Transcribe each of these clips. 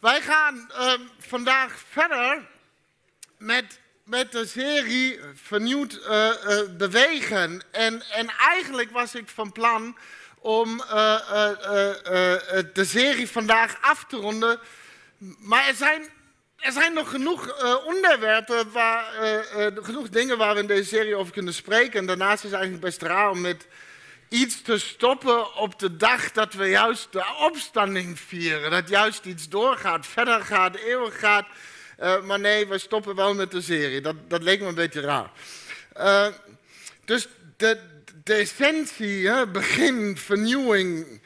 Wij gaan ehm, vandaag verder met, met de serie Vernieuwd eh, eh, Bewegen. En, en eigenlijk was ik van plan om eh, de serie vandaag af te ronden. Maar er zijn, er zijn nog genoeg onderwerpen, waar, genoeg dingen waar we in deze serie over kunnen spreken. En daarnaast is het eigenlijk best raar om met iets te stoppen op de dag dat we juist de opstanding vieren. Dat juist iets doorgaat, verder gaat, eeuwig gaat. Eh, maar nee, we stoppen wel met de serie. Dat, dat leek me een beetje raar. Eh, dus de, de essentie, hè, begin, vernieuwing,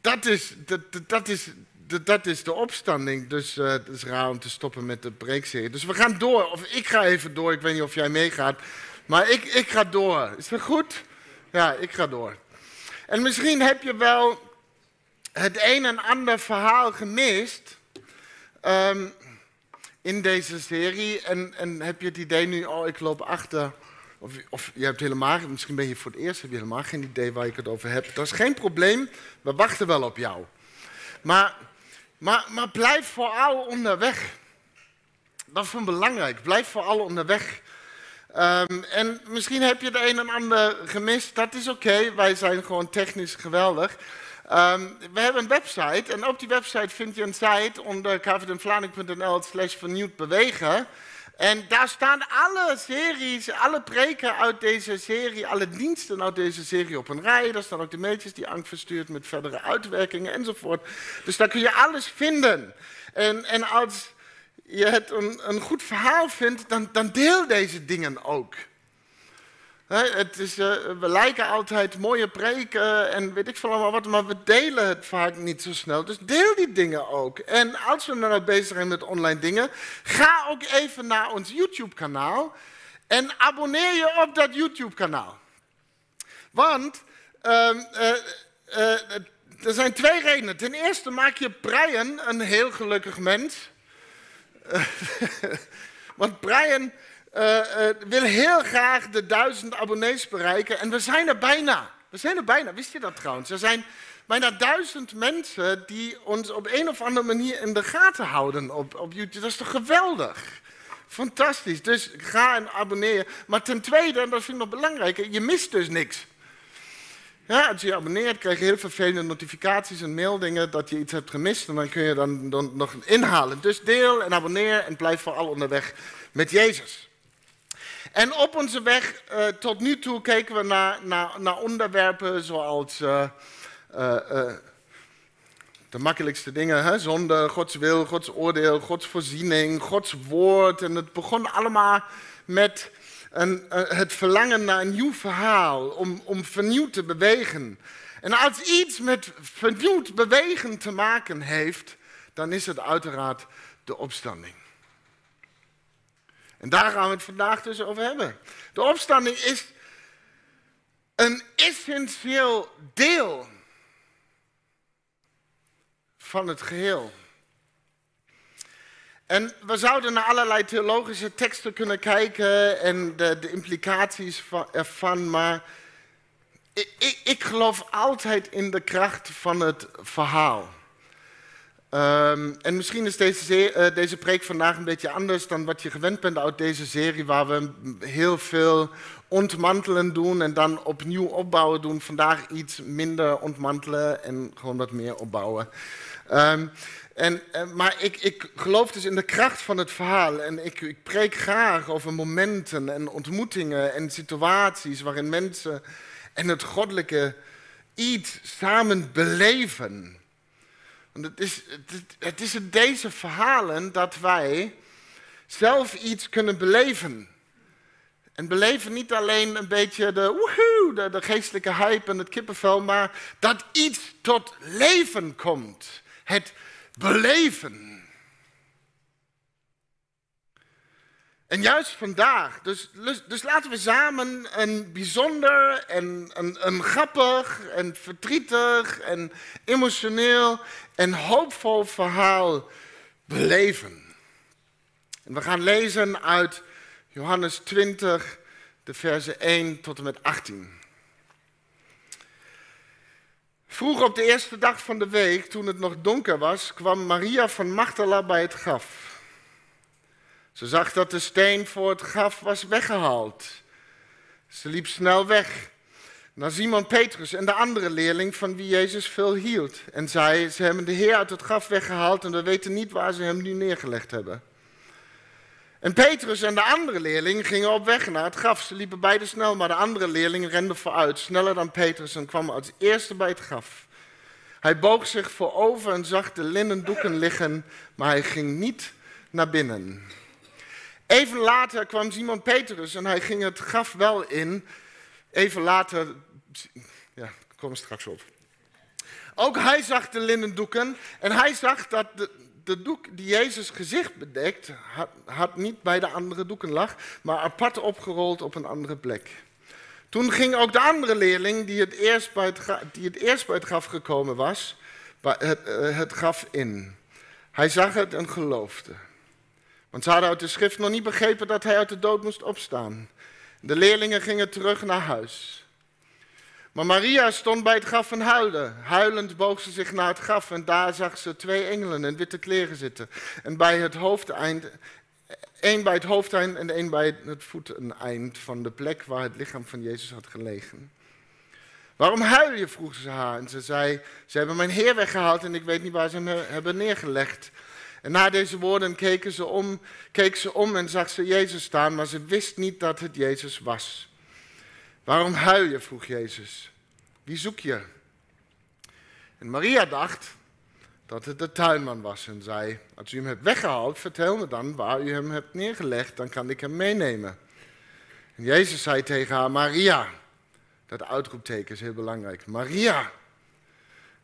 dat is, dat, dat- is, dat, dat is de opstanding. Dus eh, het is raar om te stoppen met de preekserie. Dus we gaan door. Of ik ga even door. Ik weet niet of jij meegaat. Maar ik, ik ga door. Is dat goed? Ja, ik ga door. En misschien heb je wel het een en ander verhaal gemist ehm, in deze serie. En, en heb je het idee nu, oh, ik loop achter. Of, of je hebt helemaal, misschien ben je voor het eerst, heb je helemaal geen idee waar ik het over heb. Dat is geen probleem, we wachten wel op jou. Maar, maar, maar blijf vooral onderweg. Dat is van belangrijk. Blijf vooral onderweg. Ehm, en misschien heb je de een en ander gemist. Dat is oké. Wij zijn gewoon technisch geweldig. Ehm, we hebben een website. En op die website vind je een site onder kvdmvlaning.nl slash vernieuwd bewegen. En daar staan alle series, alle preken uit deze serie, alle diensten uit deze serie op een rij. Daar staan ook de mailtjes die Ank verstuurt met verdere uitwerkingen enzovoort. Dus daar kun je alles vinden. En, en als je het een, een goed verhaal vindt, dan, dan deel deze dingen ook. Het is, eh, we lijken altijd mooie preken en weet ik veel wat, maar we delen het vaak niet zo snel. Dus deel die dingen ook. En als we nou bezig zijn met online dingen, ga ook even naar ons YouTube-kanaal en abonneer je op dat YouTube-kanaal. Want ehm, eh, eh, er zijn twee redenen. Ten eerste maak je Brian een heel gelukkig mens. Want Brian eh, eh, wil heel graag de duizend abonnees bereiken en we zijn er bijna. We zijn er bijna, wist je dat trouwens? Er zijn bijna duizend mensen die ons op een of andere manier in de gaten houden op, op YouTube. Dat is toch geweldig? Fantastisch. Dus ga en abonneer. Maar ten tweede, en dat vind ik nog belangrijker, je mist dus niks. Ja, als je je abonneert, krijg je heel vervelende notificaties en maildingen dat je iets hebt gemist. En dan kun je dan, dan nog inhalen. Dus deel en abonneer en blijf vooral onderweg met Jezus. En op onze weg eh, tot nu toe keken we naar, naar, naar onderwerpen zoals eh, eh, de makkelijkste dingen. Hè? Zonde, Gods wil, Gods oordeel, Gods voorziening, Gods woord. En het begon allemaal met eh, het verlangen naar een nieuw verhaal, om, om vernieuwd te bewegen. En als iets met vernieuwd bewegen te maken heeft, dan is het uiteraard de opstanding. En daar gaan we het vandaag dus over hebben. De opstanding is een essentieel deel van het geheel. En we zouden naar allerlei theologische teksten kunnen kijken en de, implicaties van, ervan, maar ik, ik geloof altijd in de kracht van het verhaal. Ehm, en misschien is deze, ze- eh, deze preek vandaag een beetje anders dan wat je gewend bent uit deze serie, waar we heel veel ontmantelen doen en dan opnieuw opbouwen doen. Vandaag iets minder ontmantelen en gewoon wat meer opbouwen. Ehm, en, eh, maar ik, ik geloof dus in de kracht van het verhaal. En ik, ik preek graag over momenten en ontmoetingen en situaties waarin mensen en het goddelijke iets samen beleven. Het is, het, is in deze verhalen dat wij zelf iets kunnen beleven. En beleven niet alleen een beetje de, woehoe, de geestelijke hype en het kippenvel, maar dat iets tot leven komt. Het beleven. En juist vandaag, dus, dus, laten we samen een bijzonder en een, een grappig en verdrietig en emotioneel en hoopvol verhaal beleven. En we gaan lezen uit Johannes 20, de versen 1 tot en met 18. Vroeg op de eerste dag van de week, toen het nog donker was, kwam Maria van Magdala bij het graf. Ze zag dat de steen voor het graf was weggehaald. Ze liep snel weg naar Simon Petrus en de andere leerling van wie Jezus veel hield. En zei, ze hebben de Heer uit het graf weggehaald en we weten niet waar ze hem nu neergelegd hebben. En Petrus en de andere leerling gingen op weg naar het graf. Ze liepen beide snel, maar de andere leerling rende vooruit, sneller dan Petrus en kwam als eerste bij het graf. Hij boog zich voorover en zag de linnen doeken liggen, maar hij ging niet naar binnen. Even later kwam Simon Petrus en hij ging het graf wel in. Even later, ja, kom straks op. Ook hij zag de linnen doeken en hij zag dat de, de doek die Jezus gezicht bedekt, had, niet bij de andere doeken lag, maar apart opgerold op een andere plek. Toen ging ook de andere leerling, die het eerst bij het, die het, eerst bij het graf gekomen was, het, uh, het graf in. Hij zag het en geloofde. Want ze hadden uit de schrift nog niet begrepen dat hij uit de dood moest opstaan. De leerlingen gingen terug naar huis. Maar Maria stond bij het graf en huilde. Huilend boog ze zich naar het graf en daar zag ze twee engelen in witte kleren zitten. En bij het hoofdeind, één bij het hoofdeind en één bij het voeteneind van de plek waar het lichaam van Jezus had gelegen. Waarom huil je? vroeg ze haar. En ze zei, ze hebben mijn Heer weggehaald en ik weet niet waar ze hem hebben neergelegd. En na deze woorden keken ze om, keek ze om en zag ze Jezus staan, maar ze wist niet dat het Jezus was. Waarom huil je? vroeg Jezus. Wie zoek je? En Maria dacht dat het de tuinman was en zei: Als u hem hebt weggehaald, vertel me dan waar u hem hebt neergelegd, dan kan ik hem meenemen. En Jezus zei tegen haar: Maria. Dat uitroepteken is heel belangrijk. Maria.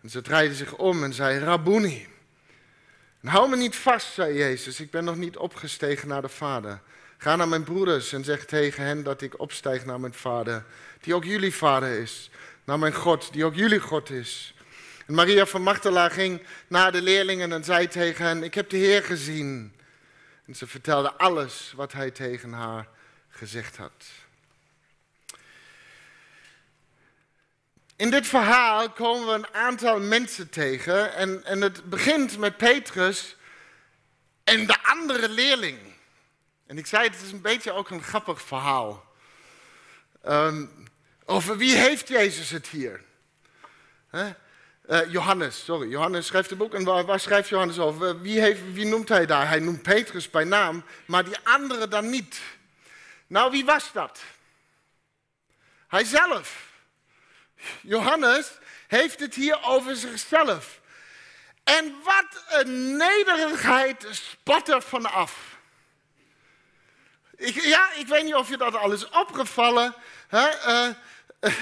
En ze draaide zich om en zei: Rabboni. En hou me niet vast, zei Jezus, ik ben nog niet opgestegen naar de Vader. Ga naar mijn broeders en zeg tegen hen dat ik opstijg naar mijn Vader, die ook jullie Vader is. Naar mijn God, die ook jullie God is. En Maria van Magdala ging naar de leerlingen en zei tegen hen, ik heb de Heer gezien. En ze vertelde alles wat hij tegen haar gezegd had. In dit verhaal komen we een aantal mensen tegen en, en het begint met Petrus en de andere leerling. En ik zei, het is een beetje ook een grappig verhaal. Um, over wie heeft Jezus het hier? Uh, Johannes, sorry, Johannes schrijft het boek en waar, schrijft Johannes over? Wie, heeft, wie noemt hij daar? Hij noemt Petrus bij naam, maar die andere dan niet. Nou, wie was dat? Hij zelf. Johannes heeft het hier over zichzelf. En wat een nederigheid spat er vanaf. Ik, ja, ik weet niet of je dat al is opgevallen. Hè? Uh, uh,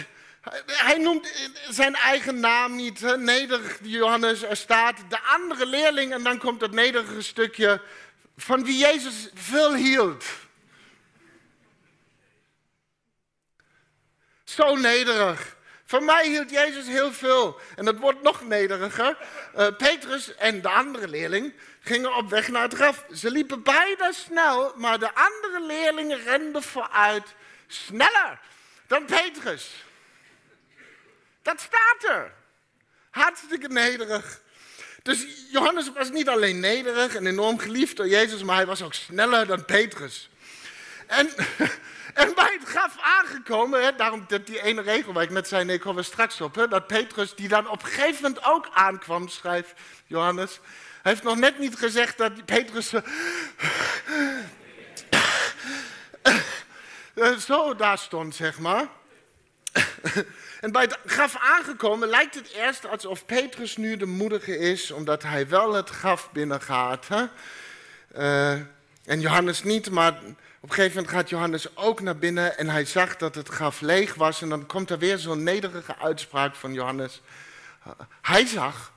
hij noemt zijn eigen naam niet. Nederig, Johannes, er staat de andere leerling en dan komt het nederige stukje van wie Jezus veel hield. Zo nederig. Van mij hield Jezus heel veel. En dat wordt nog nederiger. Uh, Petrus en de andere leerling gingen op weg naar het graf. Ze liepen beide snel, maar de andere leerling rende vooruit sneller dan Petrus. Dat staat er. Hartstikke nederig. Dus Johannes was niet alleen nederig en enorm geliefd door Jezus, maar hij was ook sneller dan Petrus. En en bij het graf aangekomen, hè, daarom dat die ene regel waar ik net zei, nee, ik kom er straks op, hè, dat Petrus, die dan op een gegeven moment ook aankwam, schrijft Johannes, heeft nog net niet gezegd dat Petrus zo daar stond, zeg maar. En bij het graf aangekomen lijkt het eerst alsof Petrus nu de moedige is, omdat hij wel het graf binnengaat. Hè? En Johannes niet, maar op een gegeven moment gaat Johannes ook naar binnen en hij zag dat het graf leeg was. En dan komt er weer zo'n nederige uitspraak van Johannes. Hij zag,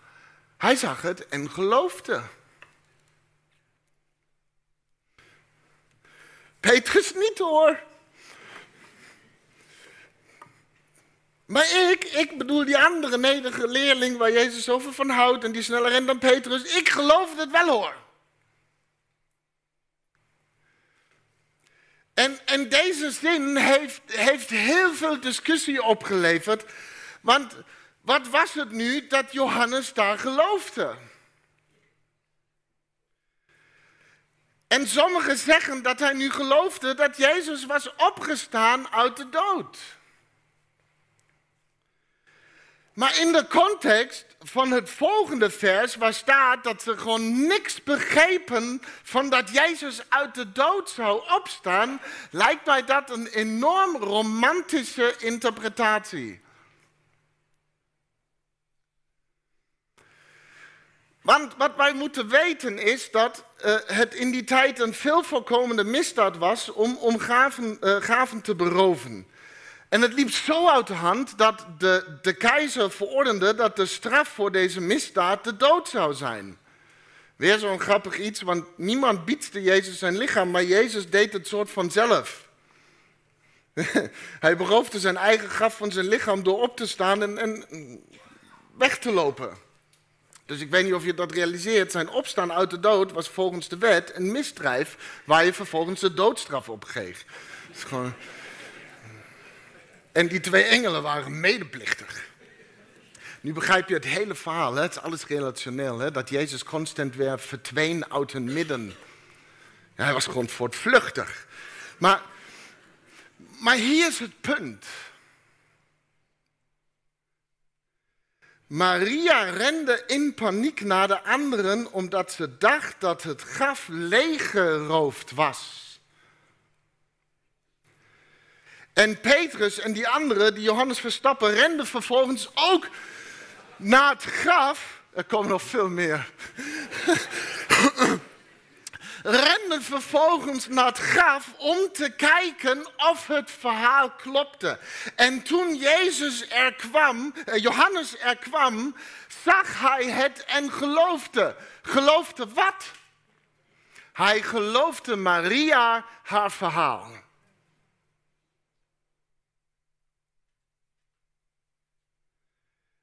hij zag het en geloofde. Petrus niet hoor. Maar ik, ik bedoel die andere nederige leerling waar Jezus zoveel van houdt en die sneller rent dan Petrus, ik geloof het wel hoor. En, en deze zin heeft, heeft heel veel discussie opgeleverd. Want wat was het nu dat Johannes daar geloofde? En sommigen zeggen dat hij nu geloofde dat Jezus was opgestaan uit de dood. Maar in de context van het volgende vers, waar staat dat ze gewoon niks begrepen van dat Jezus uit de dood zou opstaan, lijkt mij dat een enorm romantische interpretatie. Want wat wij moeten weten is dat uh, het in die tijd een veel voorkomende misdaad was om, om uh, gaven te beroven. En het liep zo uit de hand dat de, de keizer verordende dat de straf voor deze misdaad de dood zou zijn. Weer zo'n grappig iets, want niemand biedste Jezus zijn lichaam, maar Jezus deed het soort van zelf. Hij beroofde zijn eigen graf van zijn lichaam door op te staan en, en weg te lopen. Dus ik weet niet of je dat realiseert. Zijn opstaan uit de dood was volgens de wet een misdrijf waar je vervolgens de doodstraf op kreeg. is gewoon... En die twee engelen waren medeplichtig. Nu begrijp je het hele verhaal, hè? het is alles relationeel. Hè? Dat Jezus constant weer verdween uit hun midden. Ja, hij was gewoon voortvluchtig. Maar, maar hier is het punt. Maria rende in paniek naar de anderen omdat ze dacht dat het graf leeggeroofd was. En Petrus en die anderen, die Johannes Verstappen, renden vervolgens ook naar het graf. Er komen nog veel meer. renden vervolgens naar het graf om te kijken of het verhaal klopte. En toen Jezus er kwam, eh, Johannes er kwam, zag hij het en geloofde. Geloofde wat? Hij geloofde Maria haar verhaal.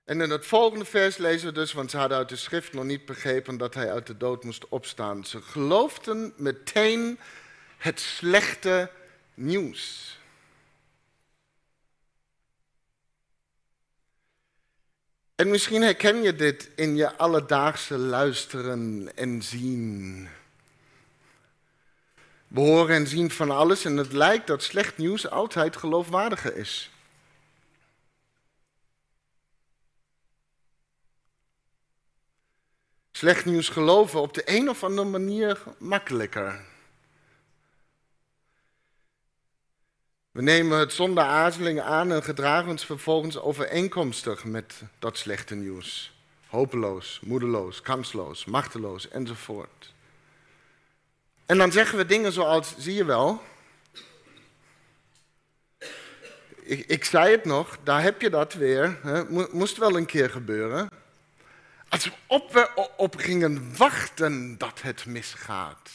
En in het volgende vers lezen we dus, want ze hadden uit de schrift nog niet begrepen dat hij uit de dood moest opstaan. Ze geloofden meteen het slechte nieuws. En misschien herken je dit in je alledaagse luisteren en zien. We horen en zien van alles en het lijkt dat slecht nieuws altijd geloofwaardiger is. Slecht nieuws geloven op de een of andere manier makkelijker. We nemen het zonder aarzeling aan en gedragen ons vervolgens overeenkomstig met dat slechte nieuws. Hopeloos, moedeloos, kansloos, machteloos enzovoort. En dan zeggen we dingen zoals, zie je wel, ik, ik zei het nog, daar heb je dat weer, hè? moest wel een keer gebeuren. Alsof we op gingen wachten dat het misgaat.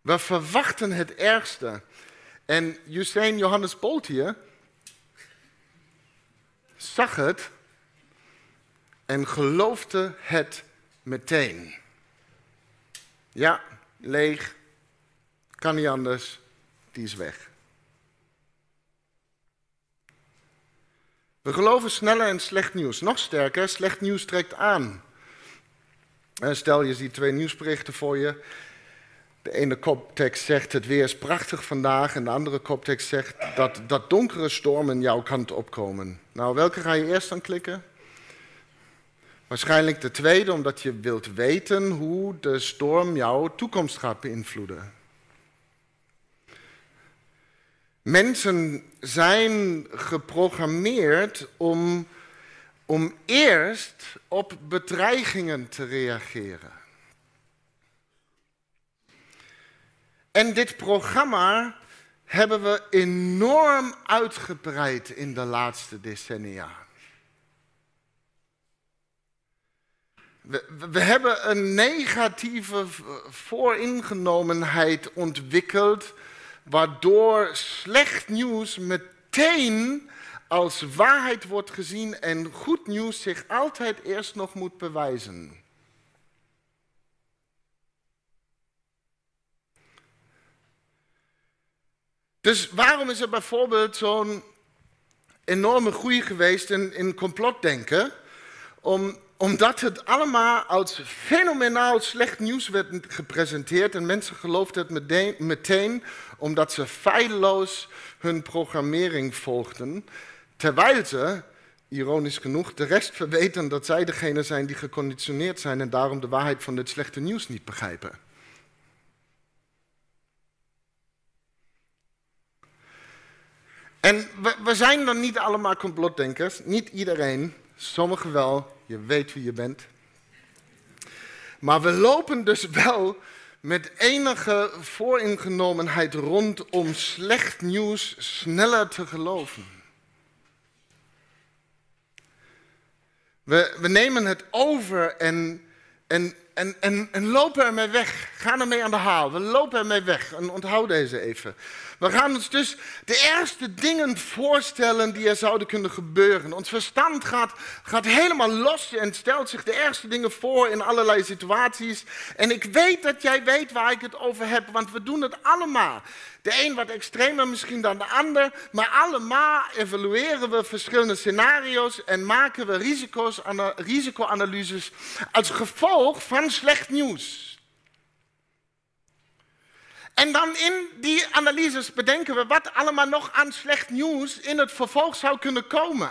We verwachten het ergste. En Usain Johannes Bolt hier zag het en geloofde het meteen. Ja, leeg, kan niet anders, die is weg. We geloven sneller in slecht nieuws. Nog sterker, slecht nieuws trekt aan. En stel je ziet twee nieuwsberichten voor je. De ene koptekst zegt het weer is prachtig vandaag en de andere koptekst zegt dat, dat donkere stormen jouw kant opkomen. Nou, welke ga je eerst aan klikken? Waarschijnlijk de tweede, omdat je wilt weten hoe de storm jouw toekomst gaat beïnvloeden. Mensen zijn geprogrammeerd om, om eerst op bedreigingen te reageren. En dit programma hebben we enorm uitgebreid in de laatste decennia. We, we, hebben een negatieve vooringenomenheid ontwikkeld waardoor slecht nieuws meteen als waarheid wordt gezien en goed nieuws zich altijd eerst nog moet bewijzen. Dus waarom is er bijvoorbeeld zo'n enorme groei geweest in, in complotdenken. Om, omdat het allemaal als fenomenaal slecht nieuws werd gepresenteerd. En mensen geloofden het meteen, omdat ze feilloos hun programmering volgden. Terwijl ze, ironisch genoeg, de rest verweten dat zij degene zijn die geconditioneerd zijn en daarom de waarheid van dit slechte nieuws niet begrijpen. En we, we zijn dan niet allemaal complotdenkers, niet iedereen, sommigen wel, je weet wie je bent. Maar we lopen dus wel met enige vooringenomenheid rond om slecht nieuws sneller te geloven. We, we nemen het over en, en, en, en, en lopen ermee weg. Gaan ermee aan de haal. We lopen ermee weg. En onthoud deze even. We gaan ons dus de eerste dingen voorstellen die er zouden kunnen gebeuren. Ons verstand gaat, gaat helemaal los en stelt zich de eerste dingen voor in allerlei situaties. En ik weet dat jij weet waar ik het over heb, want we doen het allemaal. De een wat extremer misschien dan de ander, maar allemaal evalueren we verschillende scenario's en maken we risico's, risicoanalyses als gevolg van slecht nieuws. En dan in die analyses bedenken we wat allemaal nog aan slecht nieuws in het vervolg zou kunnen komen.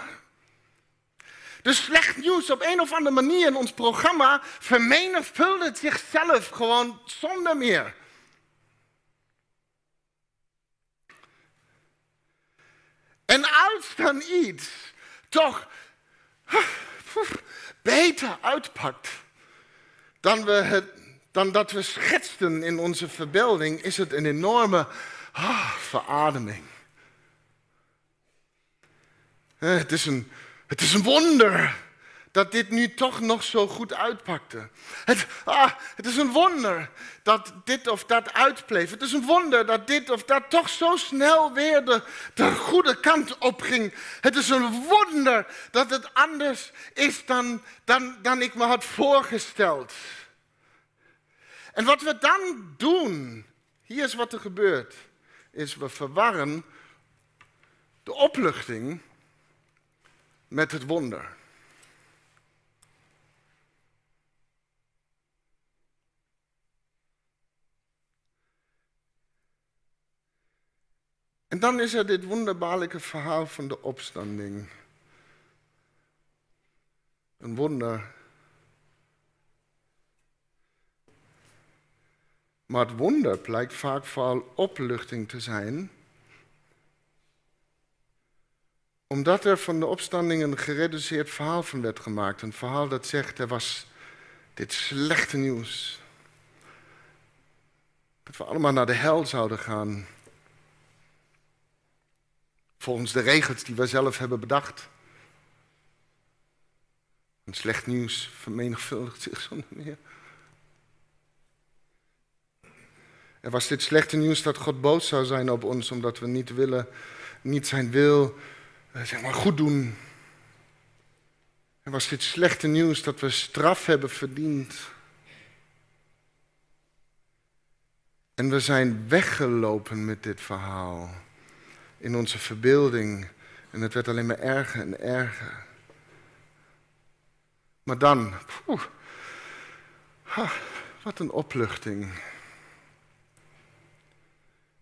Dus slecht nieuws op een of andere manier in ons programma vermenigvuldigt zichzelf gewoon zonder meer. En als dan iets toch beter uitpakt dan dat we schetsten in onze verbeelding, is het een enorme ah, verademing. Eh, het, is een, het is een wonder dat dit nu toch nog zo goed uitpakte. Het, ah, het is een wonder dat dit of dat uitbleef. Het is een wonder dat dit of dat toch zo snel weer de, de goede kant op ging. Het is een wonder dat het anders is dan, dan, dan ik me had voorgesteld. En wat we dan doen, hier is wat er gebeurt, is we verwarren de opluchting met het wonder. En dan is er dit wonderbaarlijke verhaal van de opstanding. Een wonder Maar het wonder blijkt vaak vooral opluchting te zijn. Omdat er van de opstanding een gereduceerd verhaal van werd gemaakt. Een verhaal dat zegt, er was dit slechte nieuws. Dat we allemaal naar de hel zouden gaan. Volgens de regels die wij zelf hebben bedacht. En slecht nieuws vermenigvuldigt zich zonder meer. Er was dit slechte nieuws dat God boos zou zijn op ons omdat we niet willen, niet zijn wil, eh, zeg maar, goed doen. Er was dit slechte nieuws dat we straf hebben verdiend. En we zijn weggelopen met dit verhaal in onze verbeelding. En het werd alleen maar erger en erger. Maar dan, poeh, wat een opluchting.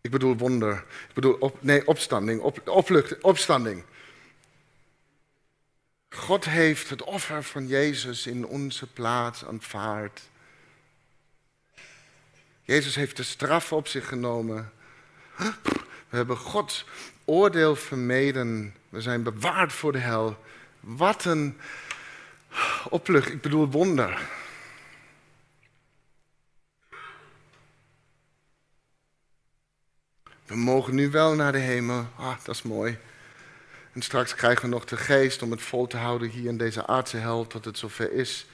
Ik bedoel wonder. Ik bedoel, op, nee, opstanding. Op, oplucht, opstanding. God heeft het offer van Jezus in onze plaats aanvaard. Jezus heeft de straf op zich genomen. We hebben Gods oordeel vermeden. We zijn bewaard voor de hel. Wat een oplucht, ik bedoel wonder. We mogen nu wel naar de hemel. Ah, dat is mooi. En straks krijgen we nog de geest om het vol te houden hier in deze aardse hel tot het zover is.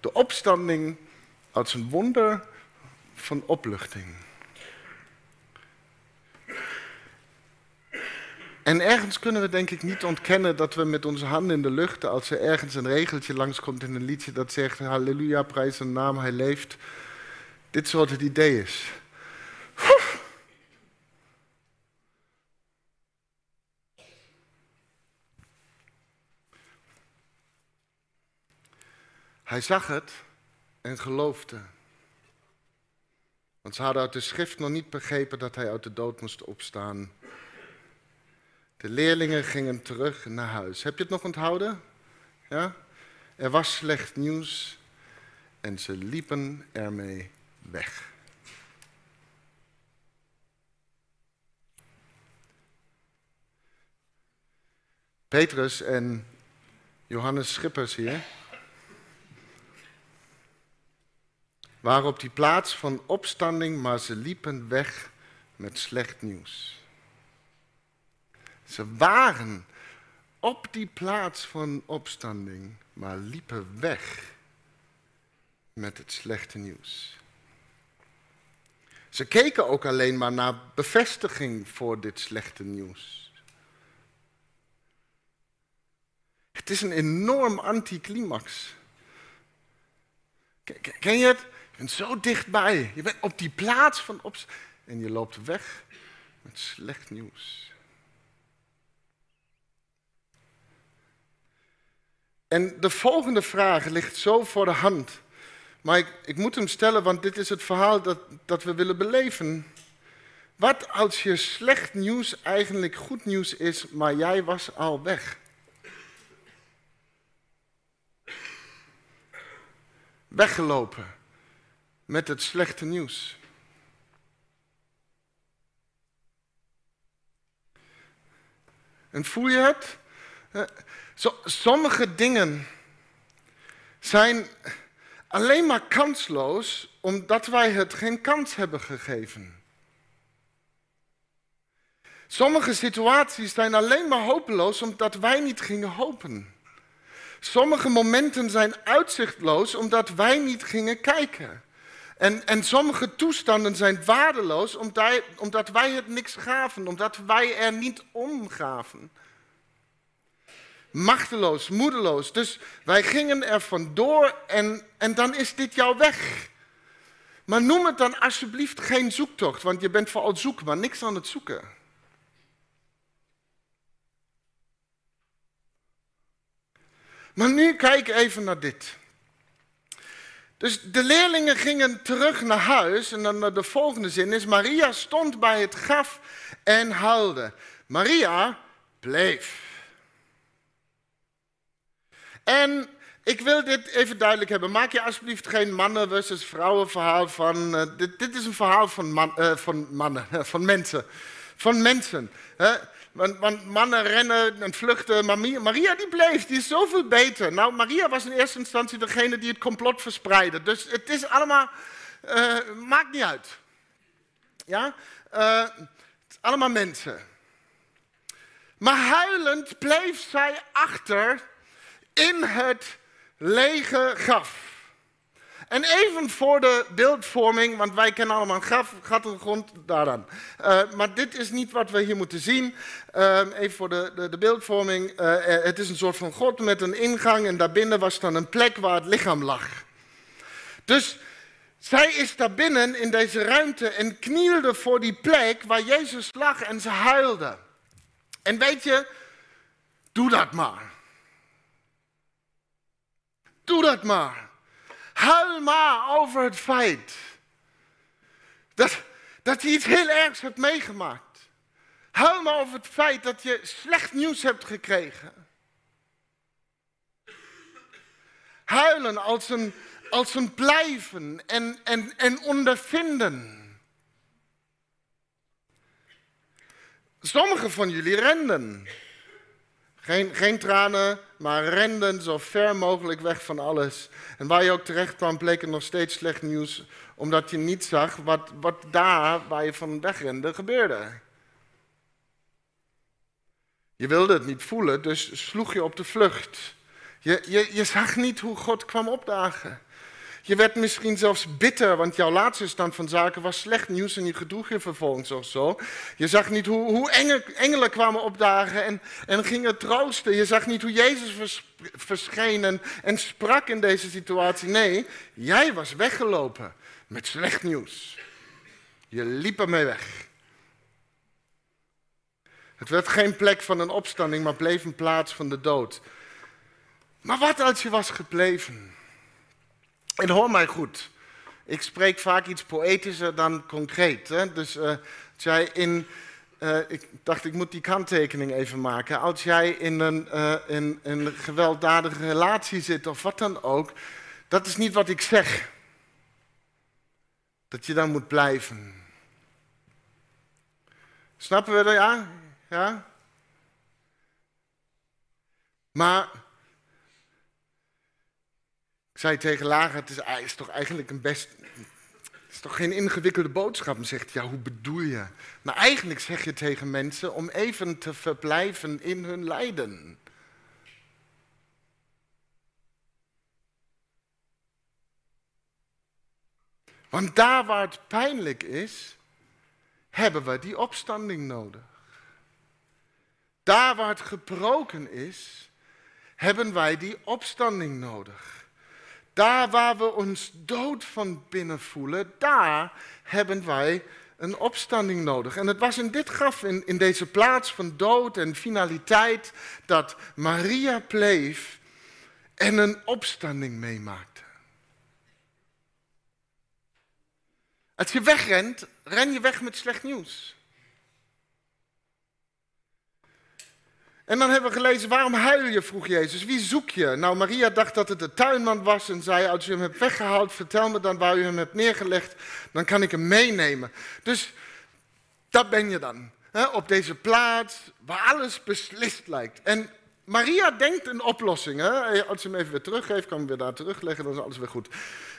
De opstanding als een wonder van opluchting. En ergens kunnen we denk ik niet ontkennen dat we met onze handen in de lucht, als er ergens een regeltje langskomt in een liedje dat zegt, halleluja, prijs zijn naam, hij leeft, dit soort het idee is. Hij zag het en geloofde. Want ze hadden uit de schrift nog niet begrepen dat hij uit de dood moest opstaan. De leerlingen gingen terug naar huis. Heb je het nog onthouden? Ja? Er was slecht nieuws en ze liepen ermee weg. Petrus en Johannes Schippers hier waren op die plaats van opstanding, maar ze liepen weg met slecht nieuws. Ze waren op die plaats van opstanding, maar liepen weg met het slechte nieuws. Ze keken ook alleen maar naar bevestiging voor dit slechte nieuws. Het is een enorm anticlimax. Ken je het? Bent zo dichtbij. Je bent op die plaats van opstanding en je loopt weg met slecht nieuws. En de volgende vraag ligt zo voor de hand. Maar ik, ik moet hem stellen, want dit is het verhaal dat, dat we willen beleven. Wat als je slecht nieuws eigenlijk goed nieuws is, maar jij was al weg? Weggelopen met het slechte nieuws. En voel je het? sommige dingen zijn alleen maar kansloos omdat wij het geen kans hebben gegeven. Sommige situaties zijn alleen maar hopeloos omdat wij niet gingen hopen. Sommige momenten zijn uitzichtloos omdat wij niet gingen kijken. En, en sommige toestanden zijn waardeloos omdat, wij het niks gaven, omdat wij er niet om gaven machteloos, moedeloos. Dus wij gingen er vandoor en, en dan is dit jouw weg. Maar noem het dan alsjeblieft geen zoektocht, want je bent vooral zoeken, maar niks aan het zoeken. Maar nu kijk even naar dit. Dus de leerlingen gingen terug naar huis en dan de volgende zin is, Maria stond bij het graf en huilde. Maria bleef. En ik wil dit even duidelijk hebben. Maak je alsjeblieft geen mannen versus vrouwen verhaal van. Uh, dit, dit, is een verhaal van, man, uh, van mannen, van mensen. Van mensen. Hè? Want, mannen rennen en vluchten, maar Maria die bleef, die is zoveel beter. Nou, Maria was in eerste instantie degene die het complot verspreidde. Dus het is allemaal, uh, maakt niet uit. Ja, het is allemaal mensen. Maar huilend bleef zij achter in het lege graf. En even voor de beeldvorming, want wij kennen allemaal graf, de grond, daar dan. Uh, maar dit is niet wat we hier moeten zien. Uh, even voor de, de, de beeldvorming. Uh, het is een soort van god met een ingang en daarbinnen was dan een plek waar het lichaam lag. Dus zij is daar binnen in deze ruimte en knielde voor die plek waar Jezus lag en ze huilde. En weet je, doe dat maar. Doe dat maar. Huil maar over het feit dat, dat je iets heel ergs hebt meegemaakt. Huil maar over het feit dat je slecht nieuws hebt gekregen. Huilen als een, als een blijven en, en, en ondervinden. Sommigen van jullie renden. Geen, geen tranen, maar renden zo ver mogelijk weg van alles. En waar je ook terecht kwam, bleek het nog steeds slecht nieuws, omdat je niet zag wat, wat daar, waar je van wegrende, gebeurde. Je wilde het niet voelen, dus sloeg je op de vlucht. Je, je, je zag niet hoe God kwam opdagen. Je werd misschien zelfs bitter, want jouw laatste stand van zaken was slecht nieuws en je gedroeg je vervolgens of zo. Je zag niet hoe, hoe engelen kwamen opdagen en, en gingen troosten. Je zag niet hoe Jezus verscheen en, en sprak in deze situatie. Nee, jij was weggelopen met slecht nieuws. Je liep ermee weg. Het werd geen plek van een opstanding, maar bleef een plaats van de dood. Maar wat als je was gebleven? En hoor mij goed. Ik spreek vaak iets poëtischer dan concreet. Hè? Dus uh, als jij in. Uh, ik dacht, ik moet die kanttekening even maken. Als jij in een, uh, in een gewelddadige relatie zit of wat dan ook, dat is niet wat ik zeg. Dat je dan moet blijven. Snappen we dat? Ja? ja? Maar zei tegen Lara, het is, is toch eigenlijk een best... Het is toch geen ingewikkelde boodschap? En zegt, ja, hoe bedoel je? Maar eigenlijk zeg je tegen mensen om even te verblijven in hun lijden. Want daar waar het pijnlijk is, hebben we die opstanding nodig. Daar waar het gebroken is, hebben wij die opstanding nodig. Daar waar we ons dood van binnen voelen, daar hebben wij een opstanding nodig. En het was in dit graf, in, in deze plaats van dood en finaliteit, dat Maria bleef en een opstanding meemaakte. Als je wegrent, ren je weg met slecht nieuws. En dan hebben we gelezen, waarom huil je, vroeg Jezus. Wie zoek je? Nou, Maria dacht dat het de tuinman was en zei, als u hem hebt weggehaald, vertel me dan waar u hem hebt neergelegd, dan kan ik hem meenemen. Dus dat ben je dan, hè, op deze plaats waar alles beslist lijkt. En Maria denkt een oplossing. Als ze hem even weer teruggeeft, kan hem weer daar terugleggen, dan is alles weer goed.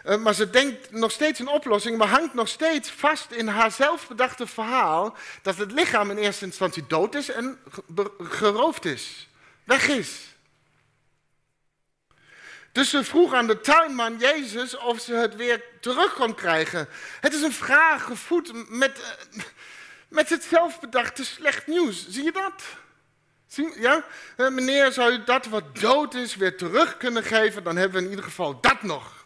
Uh, maar ze denkt nog steeds een oplossing, maar hangt nog steeds vast in haar zelfbedachte verhaal dat het lichaam in eerste instantie dood is en geroofd is, weg is. Dus ze vroeg aan de tuinman Jezus of ze het weer terug kon krijgen. Het is een vraag gevoed met, uh, met het zelfbedachte slecht nieuws. Zie je dat? Ja? Eh, meneer, zou u dat wat dood is weer terug kunnen geven? Dan hebben we in ieder geval dat nog.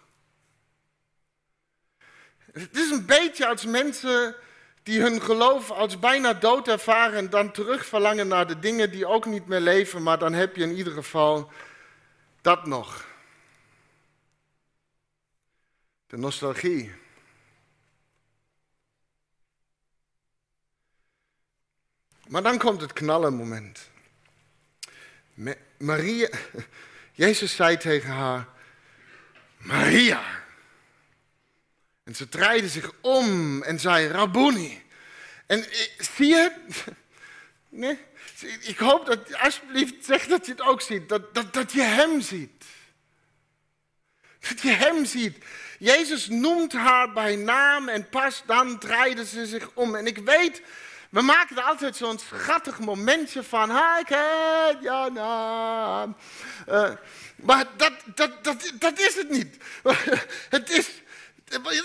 Het is een beetje als mensen die hun geloof als bijna dood ervaren en dan terug verlangen naar de dingen die ook niet meer leven, maar dan heb je in ieder geval dat nog. De nostalgie. Maar dan komt het knallenmoment. Maria, Jezus zei tegen haar, Maria. En ze draaide zich om en zei, Rabboni. En zie je, nee, ik hoop dat, alsjeblieft, zeg dat je het ook ziet, dat, dat, dat je hem ziet. Dat je hem ziet. Jezus noemt haar bij naam en pas dan draaide ze zich om. En ik weet we maken er altijd zo'n schattig momentje van. Hi, ken ja, naam. Uh, maar dat, dat, dat, dat is het niet. het, is,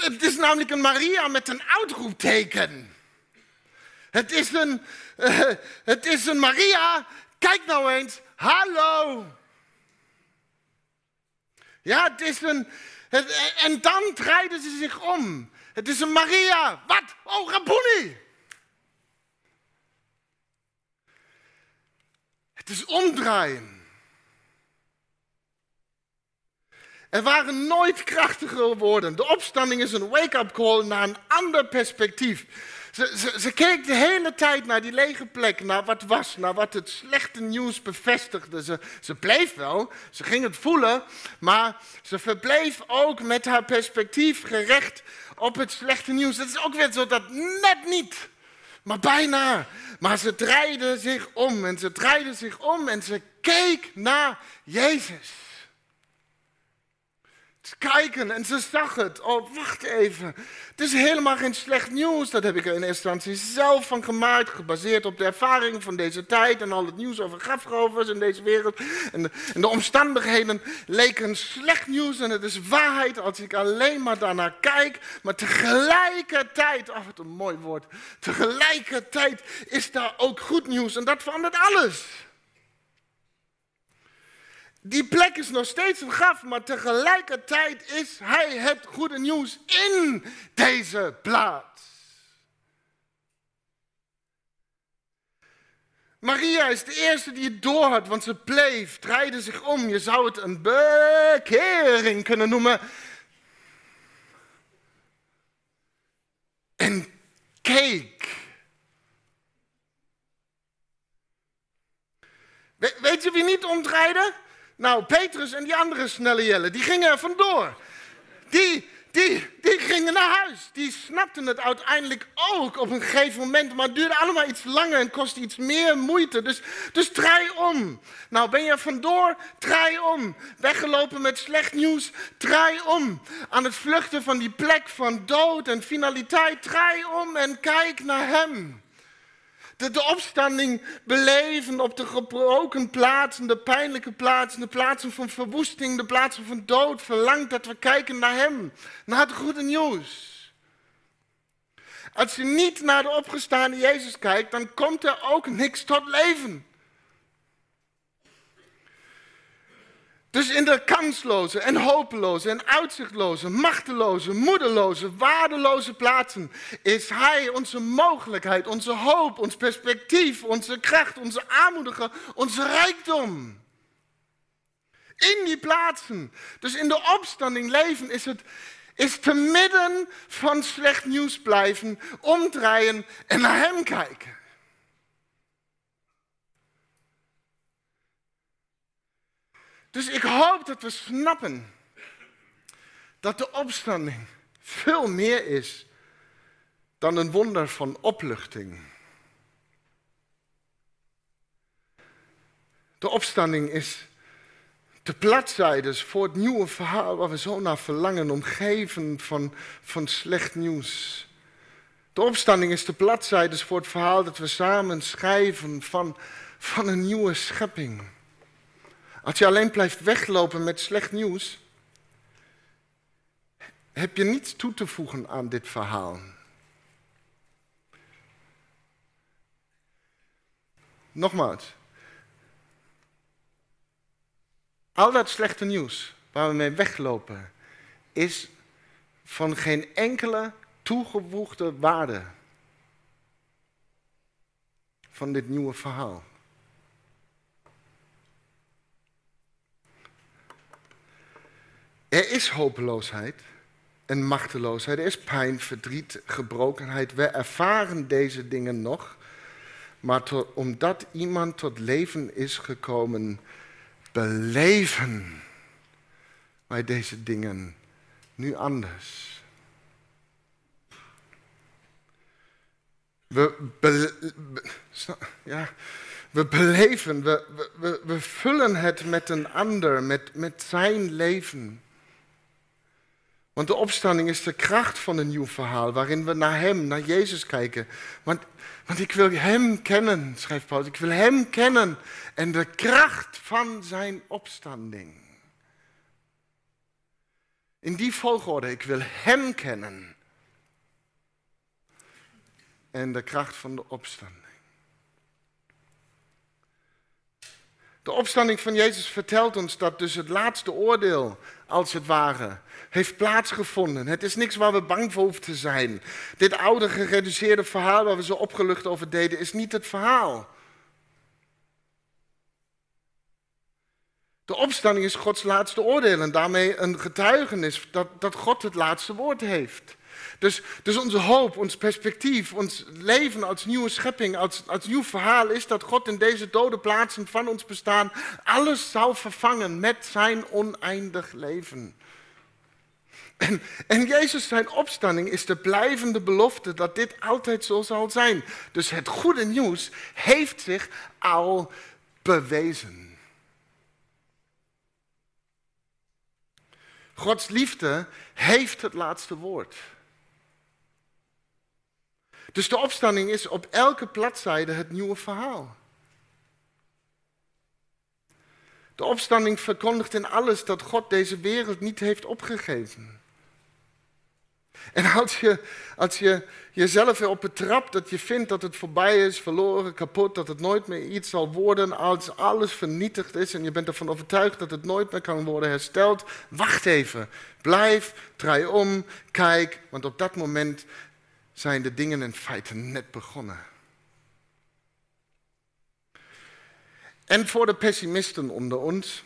het is namelijk een Maria met een uitroepteken. Het is een, uh, het is een Maria. Kijk nou eens. Hallo. Ja, het is een. Het, en dan draaiden ze zich om. Het is een Maria. Wat? Oh, Rabboni. Het is omdraaien. Er waren nooit krachtigere woorden. De opstanding is een wake-up call naar een ander perspectief. Ze, ze, ze, keek de hele tijd naar die lege plek, naar wat was, naar wat het slechte nieuws bevestigde. Ze, ze bleef wel, ze ging het voelen, maar ze verbleef ook met haar perspectief gerecht op het slechte nieuws. Het is ook weer zo dat net niet maar bijna. Maar ze draaide zich om en ze draaide zich om en ze keek naar Jezus. Kijken en ze zag het. Oh, wacht even. Het is helemaal geen slecht nieuws. Dat heb ik er in eerste instantie zelf van gemaakt. Gebaseerd op de ervaring van deze tijd. En al het nieuws over grafrovers in deze wereld. En de, en de omstandigheden leken slecht nieuws. En het is waarheid als ik alleen maar daarnaar kijk. Maar tegelijkertijd, oh wat een mooi woord. Tegelijkertijd is daar ook goed nieuws. En dat verandert alles. Die plek is nog steeds een graf, maar tegelijkertijd is hij het goede nieuws in deze plaats. Maria is de eerste die het doorhad, want ze bleef, draaide zich om. Je zou het een bekering kunnen noemen. En keek. Weet je wie niet omdraaide? Nou, Petrus en die andere snelle jellen, die gingen er vandoor. Die, die, die gingen naar huis. Die snapten het uiteindelijk ook op een gegeven moment. Maar het duurde allemaal iets langer en kostte iets meer moeite. Dus, dus draai om. Nou, ben je vandoor? Draai om. Weggelopen met slecht nieuws? Draai om. Aan het vluchten van die plek van dood en finaliteit? Draai om en kijk naar Hem de, de opstanding beleven op de gebroken plaatsen, de pijnlijke plaatsen, de plaatsen van verwoesting, de plaatsen van dood, verlangt dat we kijken naar Hem, naar het goede nieuws. Als je niet naar de opgestaande Jezus kijkt, dan komt er ook niks tot leven. Dus in de kansloze en hopeloze en uitzichtloze, machteloze, moedeloze, waardeloze plaatsen is Hij onze mogelijkheid, onze hoop, ons perspectief, onze kracht, onze aanmoediger, onze rijkdom. In die plaatsen, dus in de opstanding leven, is het is te midden van slecht nieuws blijven, omdraaien en naar Hem kijken. Dus ik hoop dat we snappen dat de opstanding veel meer is dan een wonder van opluchting. De opstanding is de bladzijdes voor het nieuwe verhaal waar we zo naar verlangen, omgeven van, van slecht nieuws. De opstanding is de bladzijdes voor het verhaal dat we samen schrijven van, van een nieuwe schepping. Als je alleen blijft weglopen met slecht nieuws, heb je niets toe te voegen aan dit verhaal. Nogmaals, al dat slechte nieuws waar we mee weglopen, is van geen enkele toegevoegde waarde van dit nieuwe verhaal. Er is hopeloosheid en machteloosheid. Er is pijn, verdriet, gebrokenheid. We ervaren deze dingen nog. Maar omdat iemand tot leven is gekomen, beleven wij deze dingen nu anders. We, ja, we beleven, we, we, we vullen het met een ander, met, met zijn leven. Want de opstanding is de kracht van een nieuw verhaal, waarin we naar Hem, naar Jezus kijken. Want, want ik wil Hem kennen, schrijft Paulus. Ik wil Hem kennen en de kracht van Zijn opstanding. In die volgorde, ik wil Hem kennen en de kracht van de opstanding. De opstanding van Jezus vertelt ons dat dus het laatste oordeel, als het ware, heeft plaatsgevonden. Het is niks waar we bang voor hoeven te zijn. Dit oude gereduceerde verhaal waar we zo opgelucht over deden, is niet het verhaal. De opstanding is Gods laatste oordeel en daarmee een getuigenis dat, dat God het laatste woord heeft. Dus, dus onze hoop, ons perspectief, ons leven als nieuwe schepping, als, als nieuw verhaal is dat God in deze dode plaatsen van ons bestaan alles zal vervangen met zijn oneindig leven. En, en Jezus zijn opstanding is de blijvende belofte dat dit altijd zo zal zijn. Dus het goede nieuws heeft zich al bewezen. Gods liefde heeft het laatste woord. Dus de opstanding is op elke bladzijde het nieuwe verhaal. De opstanding verkondigt in alles dat God deze wereld niet heeft opgegeven. En als je, als je jezelf erop betrapt dat je vindt dat het voorbij is, verloren, kapot, dat het nooit meer iets zal worden, als alles vernietigd is en je bent ervan overtuigd dat het nooit meer kan worden hersteld, wacht even. Blijf, draai om, kijk, want op dat moment zijn de dingen in feite net begonnen. En voor de pessimisten onder ons.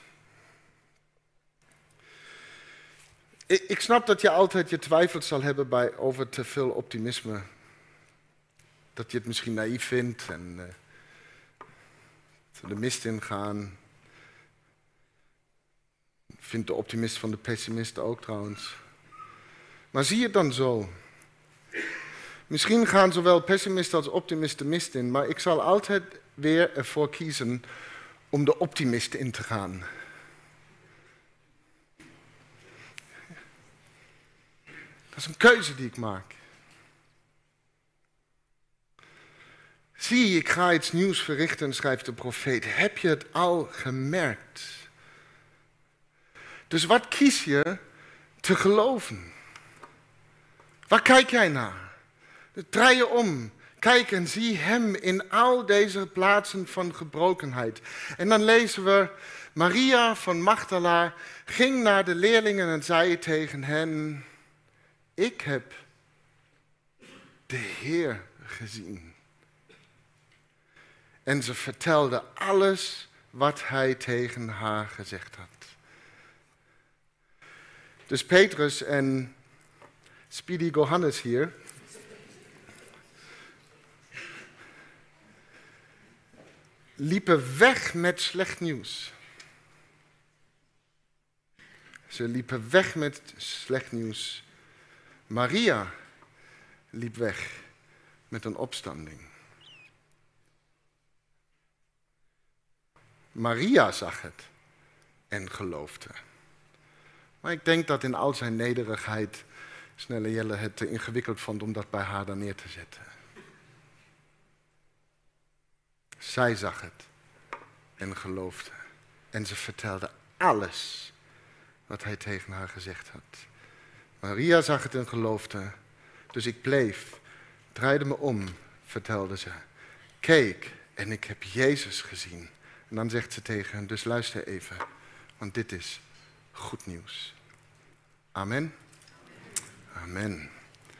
ik, snap dat je altijd je twijfels zal hebben bij over te veel optimisme. Dat je het misschien naïef vindt en uh, de mist ingaan. Vindt de optimist van de pessimist ook trouwens. Maar zie het dan zo. Misschien gaan zowel pessimisten als optimisten mist in, maar ik zal altijd weer ervoor kiezen om de optimist in te gaan. Dat is een keuze die ik maak. Zie, ik ga iets nieuws verrichten, schrijft de profeet. Heb je het al gemerkt? Dus wat kies je te geloven? Waar kijk jij naar? Draai je om. Kijk en zie Hem in al deze plaatsen van gebrokenheid. En dan lezen we, Maria van Magdala ging naar de leerlingen en zei tegen hen, ik heb de Heer gezien. En ze vertelde alles wat hij tegen haar gezegd had. Dus Petrus en Speedy Johannes hier. Liepen weg met slecht nieuws. Ze liepen weg met slecht nieuws. Maria liep weg met een opstanding. Maria zag het en geloofde. Maar ik denk dat in al zijn nederigheid Snelle Jelle het te ingewikkeld vond om dat bij haar dan neer te zetten. Zij zag het en geloofde. En ze vertelde alles wat hij tegen haar gezegd had. Maria zag het en geloofde. Dus ik bleef, draaide me om, vertelde ze. Keek en ik heb Jezus gezien. En dan zegt ze tegen hem, dus luister even, want dit is goed nieuws. Amen. Amen.